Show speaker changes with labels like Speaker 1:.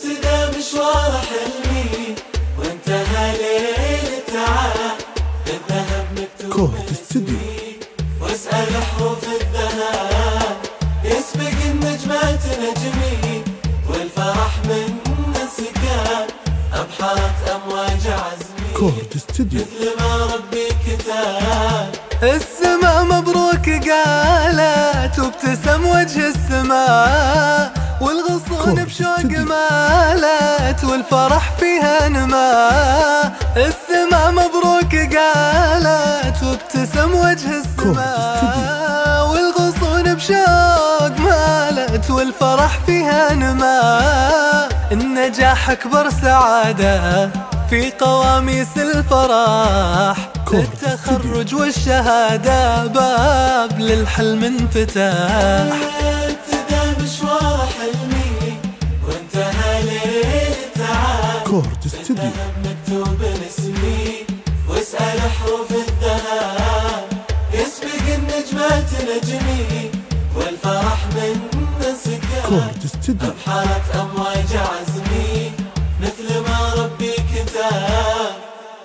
Speaker 1: ابتدى مشوار حلمي وانتهى ليل التعب. الذهب مكتوب
Speaker 2: كورد.
Speaker 1: اسمي واسأل حروف الذهب. يسبق النجمات نجمي والفرح من انسكاب أبحرت أمواج عزمي
Speaker 2: كورد استوديو.
Speaker 1: مثل ما ربي كتب
Speaker 3: اسمه مبروك قالت وابتسم وجه السماء. والغصون
Speaker 2: كورت
Speaker 3: بشوق. مالت والفرح فيها نما. السماء مبروك قالت وابتسم وجه السماء والغصون بشوق مالت والفرح فيها نما. النجاح أكبر سعادة في قواميس الفرح. التخرج والشهادة باب للحلم انفتاح.
Speaker 2: استوديو
Speaker 1: الذهب مكتوب اسمي واسأل حروف الذهب يسبق النجمات نجمي والفرح من انسكاب
Speaker 2: كورد استوديو
Speaker 1: أبحرت عزمي